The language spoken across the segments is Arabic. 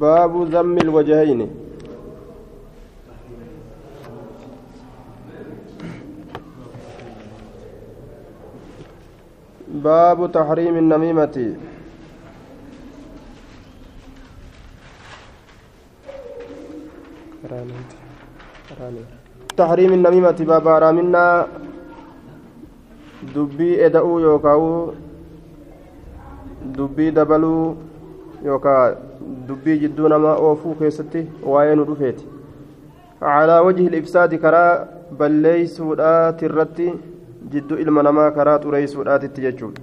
باب ذم الوجهين. باب تحريم النميمة. تحريم النميمة باب رامنا دبي إدأو يوكاو. دبي دبلو يوكا دبي جدو نما أوفو كيستي وين رفيت على وجه الإفساد كرا بليسودا ترتي جدو إلما نما كرا تريسودا تتججون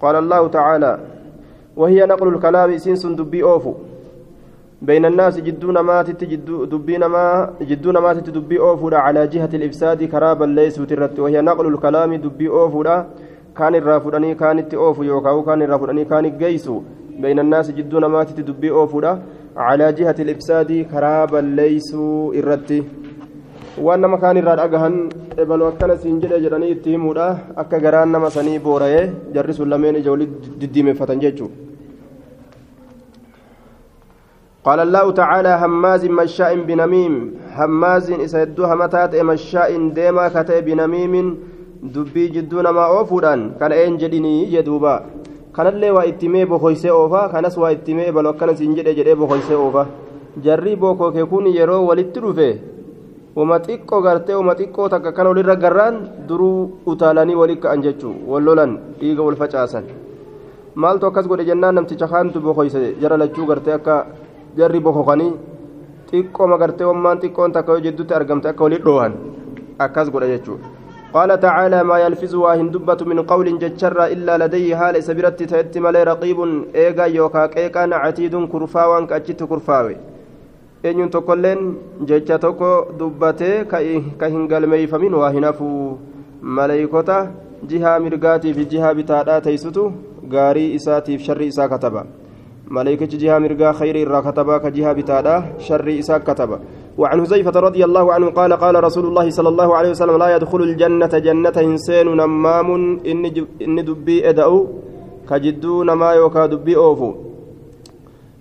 قال الله تعالى وهي نقل الكلام سنس دبي أوفو بين الناس جدون ماتت دبين ما جدون ماتت دبي أوفودا على جهة الإفساد كرابا ليس ترت وهي نقل الكلام دبي أوفودا كان الرافدني كانت أوفو يوكاو كان الرافدني كان جيسو بين الناس جدون ماتت دبي أوفودا على جهة الإفساد كرابا ليس إرتي. dhagahan ebalu akkana siin jedhe jedhanii itti himuudha akka garaan nama sanii boora'ee jarri sun lameen ija walii diddiimeffatan jechuudha. قال الله تعالى هماز مشاء بنميم. هماز إسدو همتات مشاء ديما كتئ بنميم. دبي جدون ما أوفودان كان أين جديني جدوبا. كان اللي وإتمي بخويسي أوفا كانس وإتمي بلو كان سنجد جدي بخويسي أوفا جري بوكو كيكون يرو ولتلوفه wama xiqqoo gartee wama xiqqoo takka kan walirra garraan duruu utaalanii walii ka'an jechuu wal lolan dhiiga wal facaasan maaltu akkas godhe jennaan namticha kaantu bokoyse jara lachuu gartee akka jarri bokokanii xiqqooma gartee wammaan xiqqoon takka yoo jidduutti argamte akka walii dhoohan akkas godhe jechuu قال تعالى ما يلفظ واهن دبة من قول ججر إلا لديه حال سبرت تأتي ملي رقيب إيغا يوكا كيكا عتيد كرفاوان كأجت كرفاوي tokkolleen jecha tokko dubbatee ka hin galmeeyfamin waa hin hafuu maleeykota jihaa mirgaatii fi jihaa bitaadhaa teeysutu gaarii isaatiif sharri isaa kataba ملائكة جهة مرقا خير إرى كتبا كجهة بتادا شر إساك كتبا وعن حذيفة رضي الله عنه قال قال رسول الله صلى الله عليه وسلم لا يدخل الجنة جنة إنسان نمام إن, إن دبي أدأو كجدو نما يوكا دبي أوفو.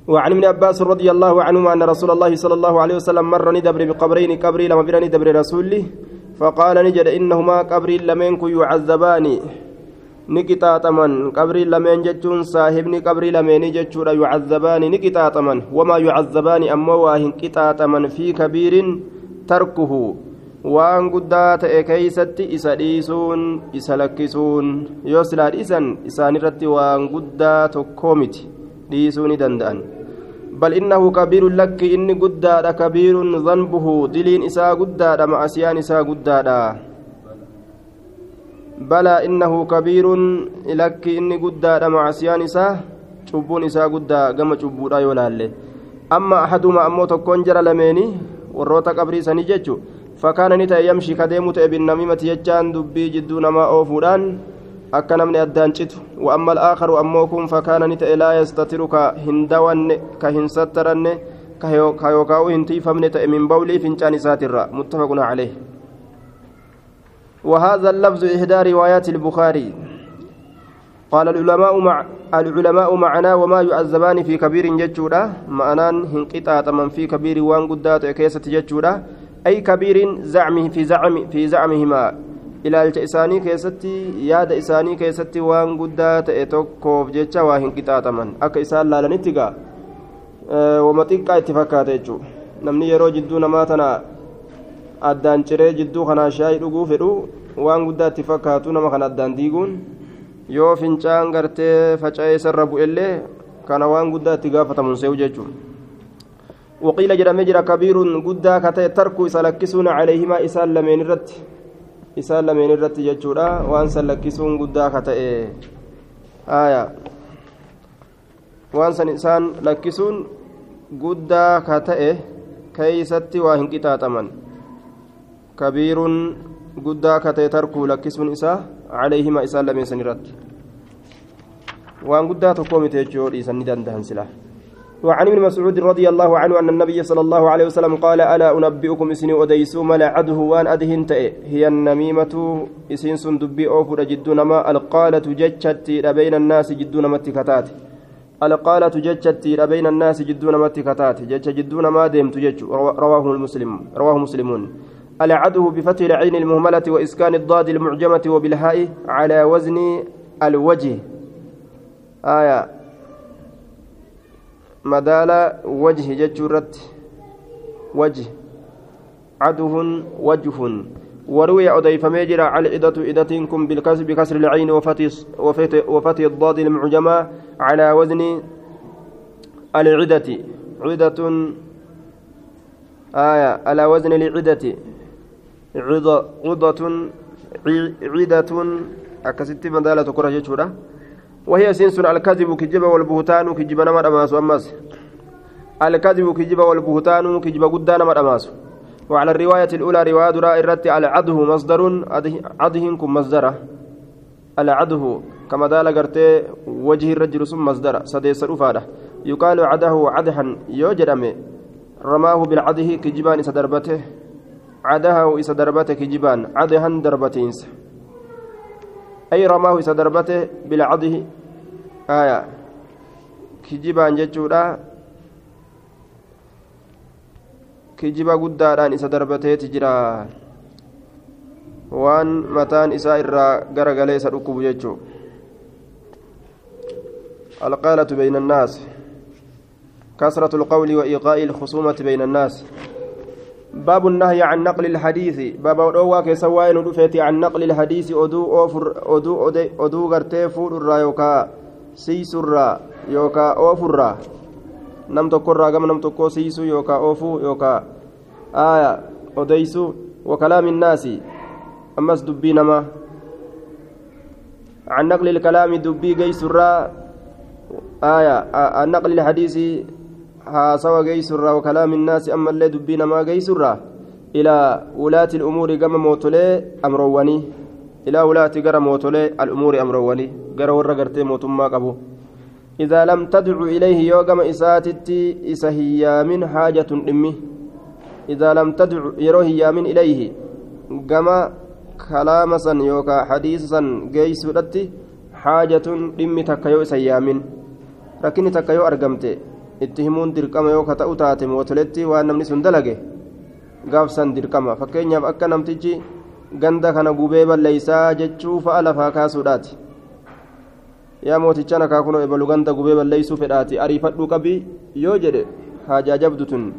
وعن ابن عباس رضي الله عنهما أن رسول الله صلى الله عليه وسلم مر ندبر بقبرين قبري لما بر ندبر رسوله فقال نجد إنهما قبري لمنك يعذبان نكتاتمن قبري لمن جتون صاحبني قبري لمن جتون يعذبان نكتاتمن وما يعذبان أما واهن كتاتمن في كبير تركه waan guddaa ta'e keeysatti isa dhiisuun isa lakkisuun. Yoo silaa dhiisan isaanirratti waan guddaa tokkoo miti. Dhiisuu ni danda'an. بل إنه كبير لك إني قداد كبير ذنبه دلين إسا قداد معسيان إسا قداد بلى إنه كبير لك إني قداد معسيان إسا cubbuun isaa guddaa gama cubbuudha yoo laalle amma ahaduma ammoo tokkoon jara lameeni warroota qabrii sanii jechu fakkaana ni ta'e yamshii kadeemu ta'e binnamimati jechaan dubbii jidduu namaa oofuudhaan akka namni addaan citu wa'amma al'aakaru ammoo kun fakkaana ni ta'e laa yastatiru ka hin dawanne ka hin sattaranne ka yookaa'u hin tiifamne ta'e min bawlii fincaan isaatirra muttafaqun caleh وهذا اللفظ إحدى روايات البخاري قال العلماء مع العلماء معنا وما يعذبان في كبير ججودا معنان هنقطع من في كبير وان قدات كيسة ججودا أي كبير زعمه في زعم في زعمهما keessatti waan guddaa ta'e tokkoof jecha waa hin qixaaxaman akka isaan laalanitti gaa wama xiqqaa itti fakkaata jechuudha namni yeroo jidduu namaa tana addaan ciree jidduu kanaa shaayii dhuguu fedhu waan guddaa guddaatti fakkaatu nama kan addaan diiguun yoo fincaan gartee faca'ee sarra bu'ellee kana waan guddaatti gaafatamuun see'u jechuudha. Waqiila jedhamee jira kabiiruun guddaa kata'e tarkuu isa lakkisuun caleehimaa isaan lameen irratti isaan lameen irratti jechuudha. Waan san lakkisuun guddaa kata'e aayaa. Waan san isaan lakkisuun guddaa kata'e keeysatti waa hin lakkisuun isaa calayhima isaan lameen san irratti. Waan guddaa tokkoo miti jechuu yoo dhiisan ni dandahan silaa وعن ابن مسعود رضي الله عنه أن النبي صلى الله عليه وسلم قال ألا أنبئكم إسني أديسو ملا عده وان أدهن هي النميمة إسن سندبي أوفر جدون ما القالة جتشت بين الناس جدون ما التكتات القالة جتشتي بين الناس جدون متكتات جتش جدون ما ديمت جتش رواه المسلم رواه مسلمون العده بفتح العين المهملة وإسكان الضاد المعجمة وبالهاء على وزن الوجه. آية. مدال وجه جتشرت وجه. عده وجه. وروي أضيف ميجر على إدة إدتكم بالكسر بكسر العين وفتح الضاد المعجمة على وزن العدة. عدة. آية. على وزن العدة. عضة عدة أكست مدالة كرة وهي سنس الكذب كجب والبهتان كجب نمر أماس أماس. الكذب كجب والبهتان كجب قدان نمر أماس. وعلى الرواية الأولى رواية دراء الرت على عده مصدر عدهنكم مصدره على عده كما دال قرتي وجه الرجل ثم مصدر. سديس رفاده يقال عده عدها يوجرم رماه بالعده كجبان سدربته عده إسدربته كجبان عدها دربتينس أي رماه إسدربته بالعده آية. كجبان kijiba guddaadhaan isa darbateeti jira waan mataan isaa irraa garagalee isa dhukkubu jechuu القالة بين الناس. كثرة القول وإيقاء الخصومة بين الناس. باب النهي عن نقل الحديث. باب أدوى كسوائن رفيت عن نقل الحديث. أدو أوفر أدو أدو أدو غرتي فور يوكا سيس الرا يوكا أوفر nam tokkorraa gama nam tokkoo siisuu yookaan oofuu yookaan aaya odeysuu wakalaami innaasi ammas dubbii namaa عن نقل الكلام دبي جيسرا آية عن نقل الحديث جيسرا وكلام الناس أما اللي دبينا ما جيسرا. إلى ولاة الأمور كما موتولي أمروني. إلى ولاة قرى موتولي الأمور أمروني. قرى ورى قرتي موتما قبو. إذا لم تدع إليه يوغم إساتتي إسهيا من حاجة إمي إذا لم تدع يروه من إليه. كما كلام سن يوكا حديث سن جيس حاجة إمي تكيو إسهيا من. takka yoo argamte itti himuun dirqama yoo kata'u taate mootoletti waan namni sun dalage gaafsan dirqama. Fakkeenyaaf akka namtichi ganda kana gubee balleeysaa jechuu fa'a lafaa kaasuudhaati. Yaa mooticha nakaa kunoo ebalu ganda gubee balleeysuu fedhaati. Ariifadhuu qabii yoo jedhe haajaa jabdutun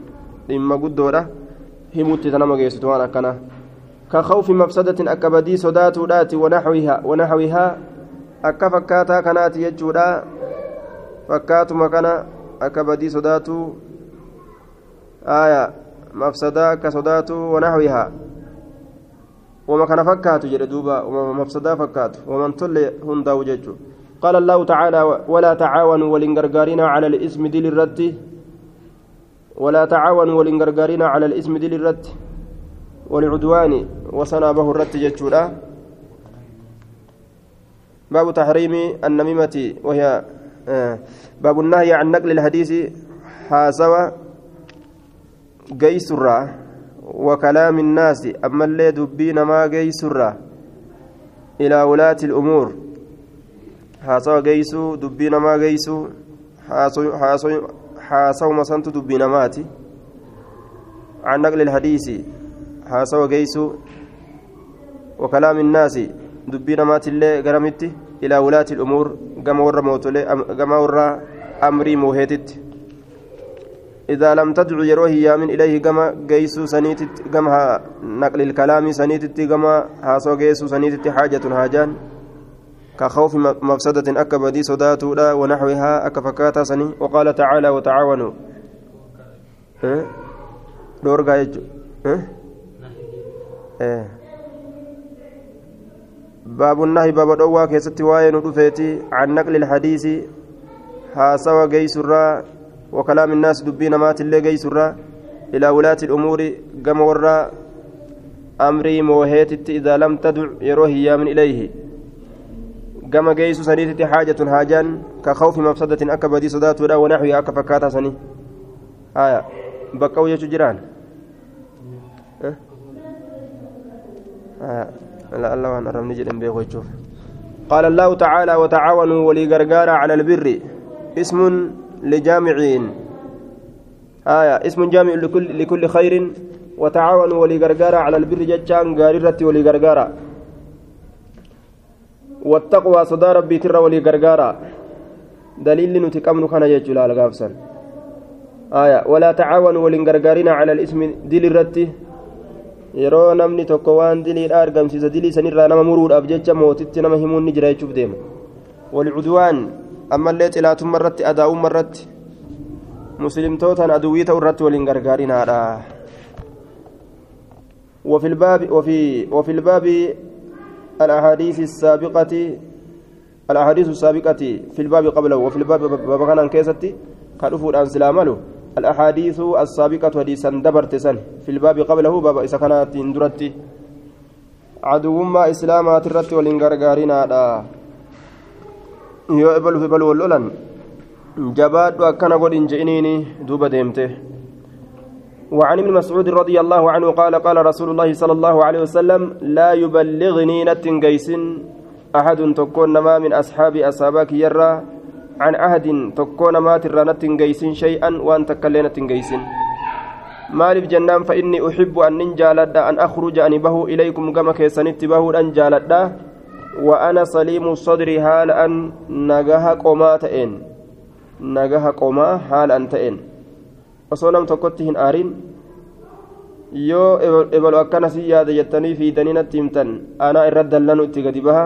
dhimma guddoodha. Himutti tanama geessitu waan akkana. Ka khawfi mafsadatin akka badii sodaatuudhaati. Wanaxwihaa akka fakkaataa kanaati jechuudha. Fakkaatuma kana akka badii sodaatu aya mafsadaa akka sodaatu wanaxwihaa wama kana fakkaatu jedhe duuba wama mafsadaa fakkaatu waman tolle hundaa'u قال الله تعالى ولا تعاونوا ولنغرغارنا على الاسم دل الرد ولا تعاونوا ولنغرغارنا على الاسم دل الرد والعدوان وصنع به الرد جتشورا باب تحريم النميمة وهي باب النهي عن نقل الحديث حاسوى قيسرا وكلام الناس أما اللي دبين ما قيسرا إلى ولاة الأمور. haasawa geeysuu dubbii namaa geeysuu haasawuma santu dubbii namaati عن نقل الحديث حاسوا جيسو وكلام الناس دبينا مات الله قرمت إلى ولاة الأمور قام ورا موتولي ورا أمري موهيتت إذا لم تدعو يروه يامن إليه قام جيسو سنيتت قام نقل الكلام سنيتت قام حاسوا جيسو سنيتت حاجة هاجان كخوف مفسدة أكا بدي صداتولا ونحوها أكا فكاتا سني وقال تعالى وتعاونوا أه؟ دورغا يجو أه؟ أه. باب النهي باب الأوى كيست واين ودفيتي عن نقل الحديث هاسوا جيسرا وكلام الناس دبين مات اللي جيسرا إلى ولاة الأمور قم ورا أمري موهيت إذا لم تدع يروه من إليه. gama geessu saniititti haajatun haajaan ka khawfi mafsadatin akka badii sodaatuudha wanaxwii akka fakkaataa sanii haya baqqa'u jechu jiraan الله وأن أرمني جدا بيخوتشوف قال الله تعالى وتعاونوا ولي غرغارا على البر. اسم لجامعين. آية اسم جامع لكل, لكل خير. وتعاونوا ولي غرغارة على البر. جتشان غاررة ولي غرغارة. والتقوى صدى ربي ترى ولي غرغارة. دليل نتكمن يجول على غافسا آية ولا تعاونوا ولي غرغارين على الاسم دل الرتي. Yeroo namni tokko waan diliidha argamsiisa dilii sanirraa nama muruudhaaf jecha mootitti nama himuun ni jira jechuuf deema walcudwaan ammallee xilaatumma irratti adaa'umma irratti مسلمتوتان أدوية الرت والإنغرغارين هذا وفي الباب وفي وفي الباب الأحاديث السابقة الأحاديث السابقة في الباب قبله وفي الباب باب كان كيستي كالأفور أن سلامله الأحاديث السابقة حديثا دبرت سن. في الباب قبله باب إذا كانت اندرتي عدو ما إسلامات الرت والإنغرغارين هذا يو إبل في بل والأولن. jabaadhu akkana godhin je'iniini duuba وعن ابن مسعود رضي الله عنه قال قال رسول الله صلى الله عليه وسلم لا يبلغني نتنجيس أحد تكون ما من أصحاب أصحابك يرى. عن عهد تكون ما ترى نتنجيس شيئا وأن تكلي نتنجيس مالف جنان فإني أحب أن ننجالد أن أخرج أن به إليكم كما كيسنت به أن جالد وأنا سليم الصدر هال أن نجاها haala an ta'een osoo nam tokkotti hin aarin yoo ebalu akkanasii yaada jettanii fiidanii natti himtan anaa irra dallanu itti gadi baha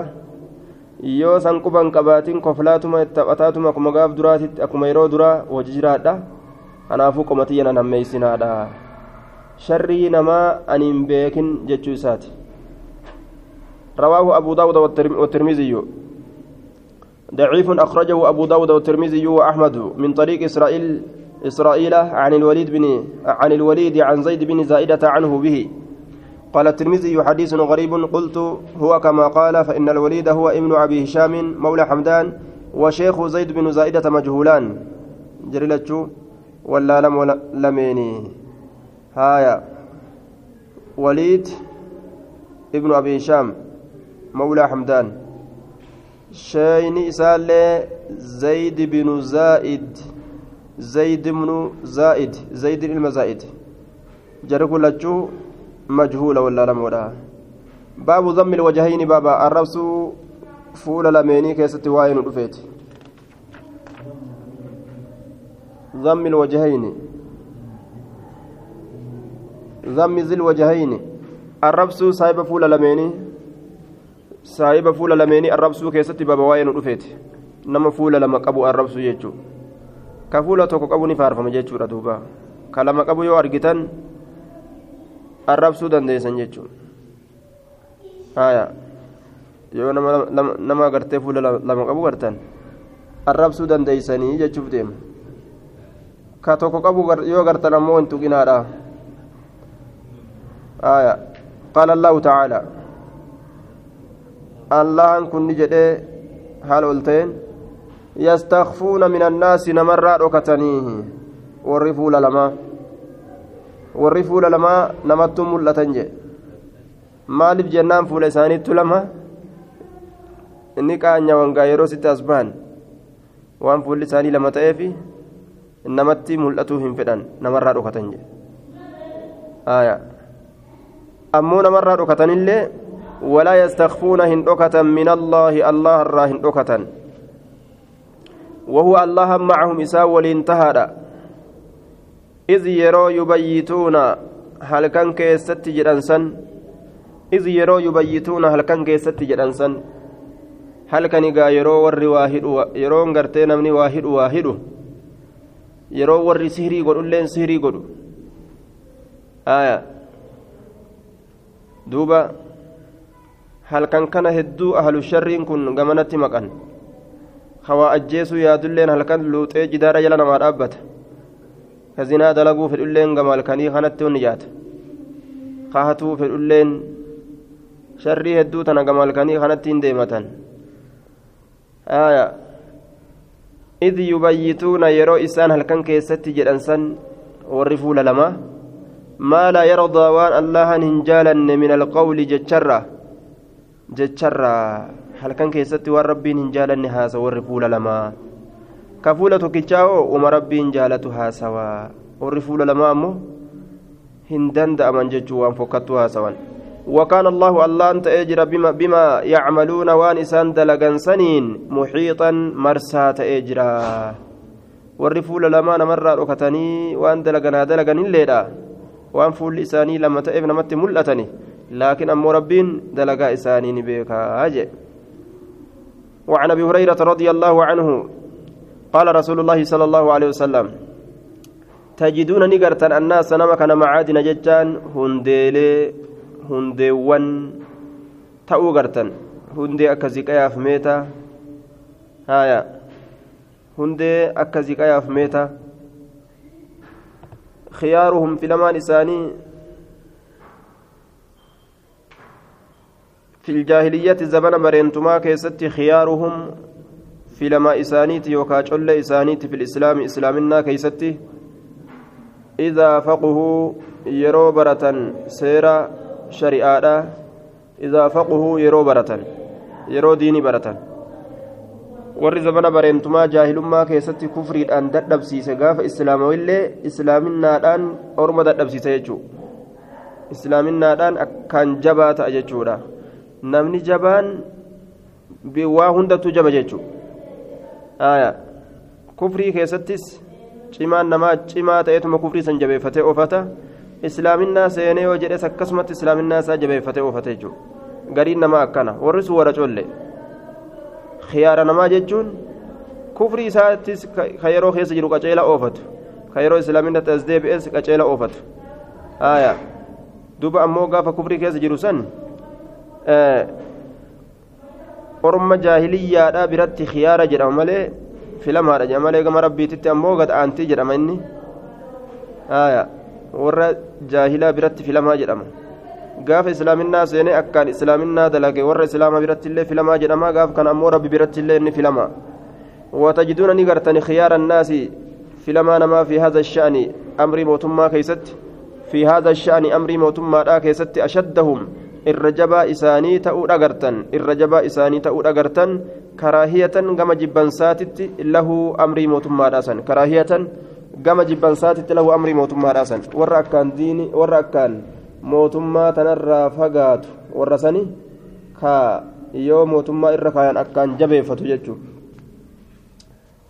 yoo san quban qabaatiin koflaatuma taphataatuma akkuma gaaf duraatitti akkuma yeroo duraa hojii jiraadha kanaafuu qomatiyya nan hammeeysinaadha sharrii namaa ani hin beekin jechuu isaati رواه أبو داود والترمذي ضعيف أخرجه أبو داود والترمذي وأحمد من طريق إسرائيل إسرائيل عن الوليد بن عن الوليد عن زيد بن زائدة عنه به قال الترمذي حديث غريب قلت هو كما قال فإن الوليد هو ابن أبي هشام مولى حمدان وشيخ زيد بن زائدة مجهولان. جريلتشو ولا لم لميني. هايا. وليد ابن أبي هشام مولى حمدان. شيني إسالي زيد بن زائد. زيد بن زائد. زيد المزائد. جركو لجو. مجهولة ولا لمودا باب ضم الوجهين بابا الربس فول لميني كيست واين رفيت ضم الوجهين ضم ذي الوجهين الربس صاحب فول لميني fuula lameenii arrabsuu keessatti baba waa'ee nu dhufeeti nama fuula lama qabu arrabsuu jechuudha ka fuula tokko qabu ni faarfama jechuudha duuba ka lama qabu yoo argitan arrabsuu dandeessan haya yoo nama gartee fuula lama qabu gartan arrabsuu dandeeysanii jechuuf deema ka tokko qabu yoo gartan ammoo hin tuqinaadha haya qaala allahu tacaala allahan kunni jedhee haala ol ta'een yastakfuuna min annaasi namarraa dhokatanii warri fuula lamaa warri fuula lamaa namattu mul'atan jedhe maaliif jennaan fuula isaaniittu lama inni qaanya wangaa yeroo sitti as bahan waan fuulli isaanii lama ta'eef namatti mul'atuu hin fedhan namarraa dhokatan jedhe ammoo namarraa dhokatanillee ولا يستخفون هندوكة من الله الله الرا هندوكة وهو الله معهم إساء والانتهى iz yeroo yubayyituuna halkan keessatti jedhansan iz yeroo yubayyituuna halkan keessatti jedhansan halkan egaa yeroo warri waa hidhu yeroon gartee namni waa hidhu waa hidhu yeroo warri sihirii godhulleen sihirii godhu aya duuba halkan kana hedduu ahlu sharriin kun gamanatti maqan hawaa ajjeesuu yaadulleen halkan luuxee jidaara jala namaa dhaabbata ka zinaa dalaguu fedhulleen gama halkanii kanatti ni jaata kaahatuu fedhulleen sharrii hedduu tana gama halkanii kanatti hin deematan إذ يبيتون يرو إسان هل كان كيستي جدنسان ورفول لما ما لا يرضى وان الله هنجالا من القول halkan keessatti waan rabbiin hin jaalanne haasa warri fuula lamaa ka fuula tokkichaa hoo uma rabbiin jaalatu haasawaa warri fuula lamaa ammoo hin danda'aman jechuu waan fokkattuu haasawan. وكان الله الله أنت أجر بما, بما يعملون وان إسان دلغن سنين محيطا مرسات أجرا والرفول لما نمر ركتني وان دلغن دلغن الليلة وان فول إساني لما تئب نمت ملأتني لكن أمو ربين دلغا إساني أجي وعن أبي هريرة رضي الله عنه قال رسول الله صلى الله عليه وسلم تجدون نقرتا الناس نمك معادن ججان هنديلي hundeewwan ta'uu gartan hundee akka ziqayaaf meeta haya hundee akka ziqayaaf meeta khiyaaruhum filamaan isaanii في الجاهلية زمن برينتما كيست خيارهم لما إسانيت يوكا جل إسانيت في الإسلام إسلامنا كيست إذا فقهوا يرو برة سيرا shari'aadha idaa faquhuu yeroo baratan yeroo diinii baratan warri zabana bareentumaa jaahilummaa keessatti kufriidhaan dadhabsiise gaafa islaamawillee islaaminaadhaan orma dadhabsiise jechuu islaaminaadhaan akkaan jabaa ta'a jechuudha namni jabaan waa hundattuu jaba jechuu kufrii keessattis cimaan namaa cimaa ta'eetuma kufrii san jabeeffatee oofata. Islaaminaa seenee yoo jedhes akkasumatti islaaminaa isaa jabeeffatee oofate jechuudha. Gariin namaa akkana. Warri sun warra colle. Khiyaara namaa jechuun kufrii isaattis ka yeroo keessa jiru qaceela oofatu. Ka yeroo islaaminatti as deebi'es qaceela oofatu. Duuba ammoo gaafa kufrii keessa jiru san orma jaahiliyyaadha biratti khiyaara jedhama malee filamaadha jedhama malee gama rabbiititti ammoo gad aantii jedhama inni warra jaahilaa biratti filamaa jedhama gaafa islaaminaa seenee akkaan islaaminaa dalage warra islaamaa biratti illee filamaa jedhama gaafa kan ammoo rabbi biratti illee inni filama watajiduuna ni gartani khiyaara annaasi filamaa namaa fi haadha sha'ani amrii mootummaa keeysatti fi haadha sha'ani amrii mootummaadhaa keessatti ashaddahum irra jabaa isaanii ta'uu dhagartan irra jabaa isaanii ta'uu dhagartan karaahiyatan gama jibbansaatitti lahu amrii mootummaadhaa san karaahiyatan gama jibbansaatitti lahu amrii mootummaadhaa san warra akkaan diini warra akkaan mootummaa tanarraa fagaatu warra sani ka yoo mootummaa irra kaayan akkaan jabeeffatu jechuun.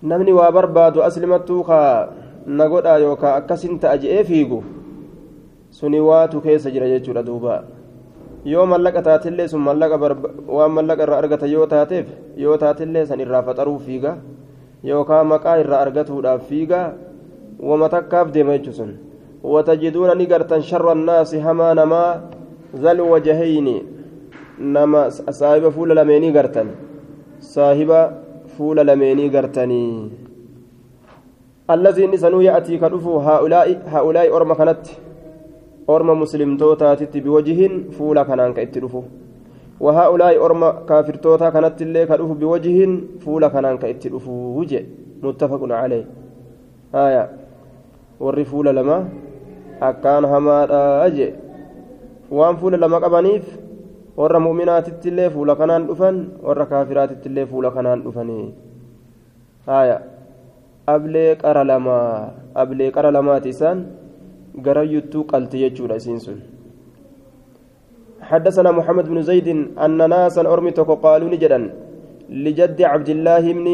Namni waa barbaadu aslimattuu ka na godhaa yookaan akkasin ta'a je'ee fiigu suni waatu keessa jira jechuudha duuba yoo mallaqa taatillee sun mallaqa waan mallaqa irraa argata yoo taateef yoo taatillee san irraa faxaruu fiiga yookaan maqaa irraa argatuudhaaf fiiga wama takkaaf deema jechuun sun watajiduuna ni gartan sharra annaasi hamaa namaa zal wajahayni nama saahiba fuula lameenii gartan saahiba fuula lameenii gartanii allaziin isanuu ya'atii ka dhufu haa'ulaa'i orma kanatti orma muslimtootaatitti biwajihin fuula kanaan ka itti dhufu وهؤلاء أرم كافر توتا كانت اللي كدوف بوجه فولا كانان كإتي وجه متفق عليه آية warri fuula lama akkaan hamaadha je waan fuula lama qabaniif warra mu'minaatitti illee fuula kanaan dhufan warra kaafiraatitti illee fuula kanaan dhufanii haya ablee qara lamaa ablee qara lamaati isaan garayyuttuu qalti jechuudha isiin حدثنا محمد بن زيد أن ناسا أرمتك قالوا نجدا لجد عبد الله بن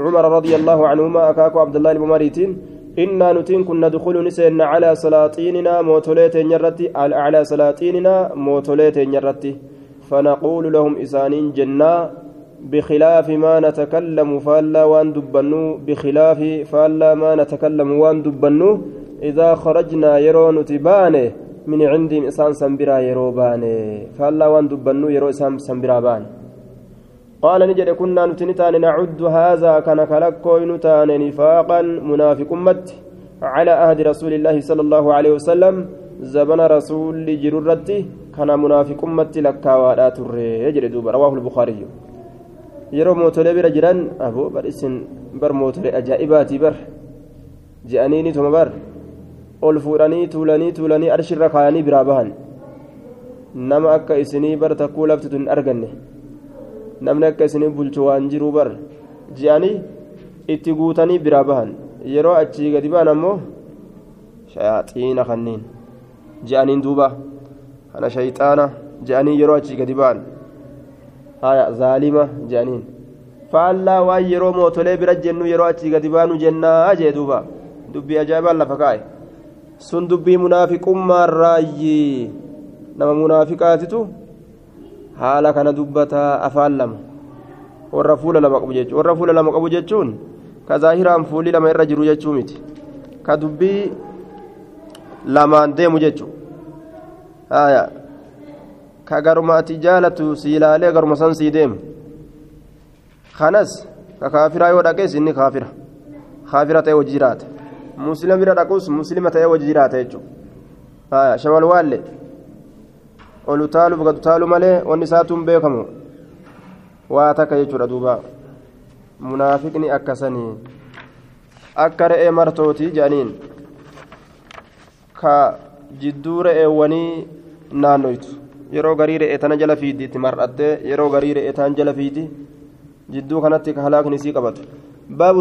عمر رضي الله عنهما أكاكو عبد الله بن مريتين إنا نتين كنا ندخل نسين على سلاطيننا موتوليت نرتي على سلاطيننا موتوليت نرتي فنقول لهم إسانين جنة بخلاف ما نتكلم فالا وان دبنو بخلاف فالا ما نتكلم وان دبنو. إذا خرجنا يرون تبانه من عندهم إسان سنبرا يروبانه فالا وان دبنو يرو إسان سنبرا بان قال نجد كنا نتنتان نعد هذا كان كلكو نتان نفاقا منافق مت على عهد رسول الله صلى الله عليه وسلم زبن رسول جررتي كان منافق مت لكاوادا تري. يجري دوب رواه البخاري. yeroo mootolee bira jiran aboo bar isin bar mootolee ajaa'ibaati bar je'anii ol fuudhanii tuulanii tuulanii arshirra kaayanii biraa bahan. Nama akka isinii bar takkuu laftitu hin arganne. Namni akka isinii bulchu waan jiruu bar je'anii itti guutanii biraa bahan. Yeroo achii gadi ba'an ammoo shayaaxiina kanniin je'aniin duuba. Kana shayxaana je'anii yeroo achii gadi ba'an. Haya zaalima je'aniin. Faallaa waan yeroo mootolee bira jennu yeroo achii gadi baanu jennaa jee duuba. Dubbii ajaa'ibaan lafa kaa'e sun dubbii munaafiqummaarraayyi nama munaafiqaatitu haala kana dubbataa afaan lama. Warra fuula lama qabu jechuun warra fuula lama qabu jechuun ka zaahiraan fuulli lama irra jiru jechuu miti. Ka dubbii lamaan deemu jechuun ka garuma ati jaalatu si ilaalee garuma san sii deemu. Kanas ka kaafiraa yoo dhaqees inni kaafira. Kaafira ta'e hojii jiraata jiraata jechuudha haya shawal waalle olu taaluuf gadu taalu malee wanni isaatuun beekamu waa takka jechuudha duuba munaafiqni akkasanii akka re'ee martootii jedhaniin ka jidduu re'eewwanii naannoytu yeroo garii re'ee tana jala fiiddi itti mar'attee yeroo garii re'ee taan jala fiiddi jidduu kanatti ka halaakni isii qabatu baabu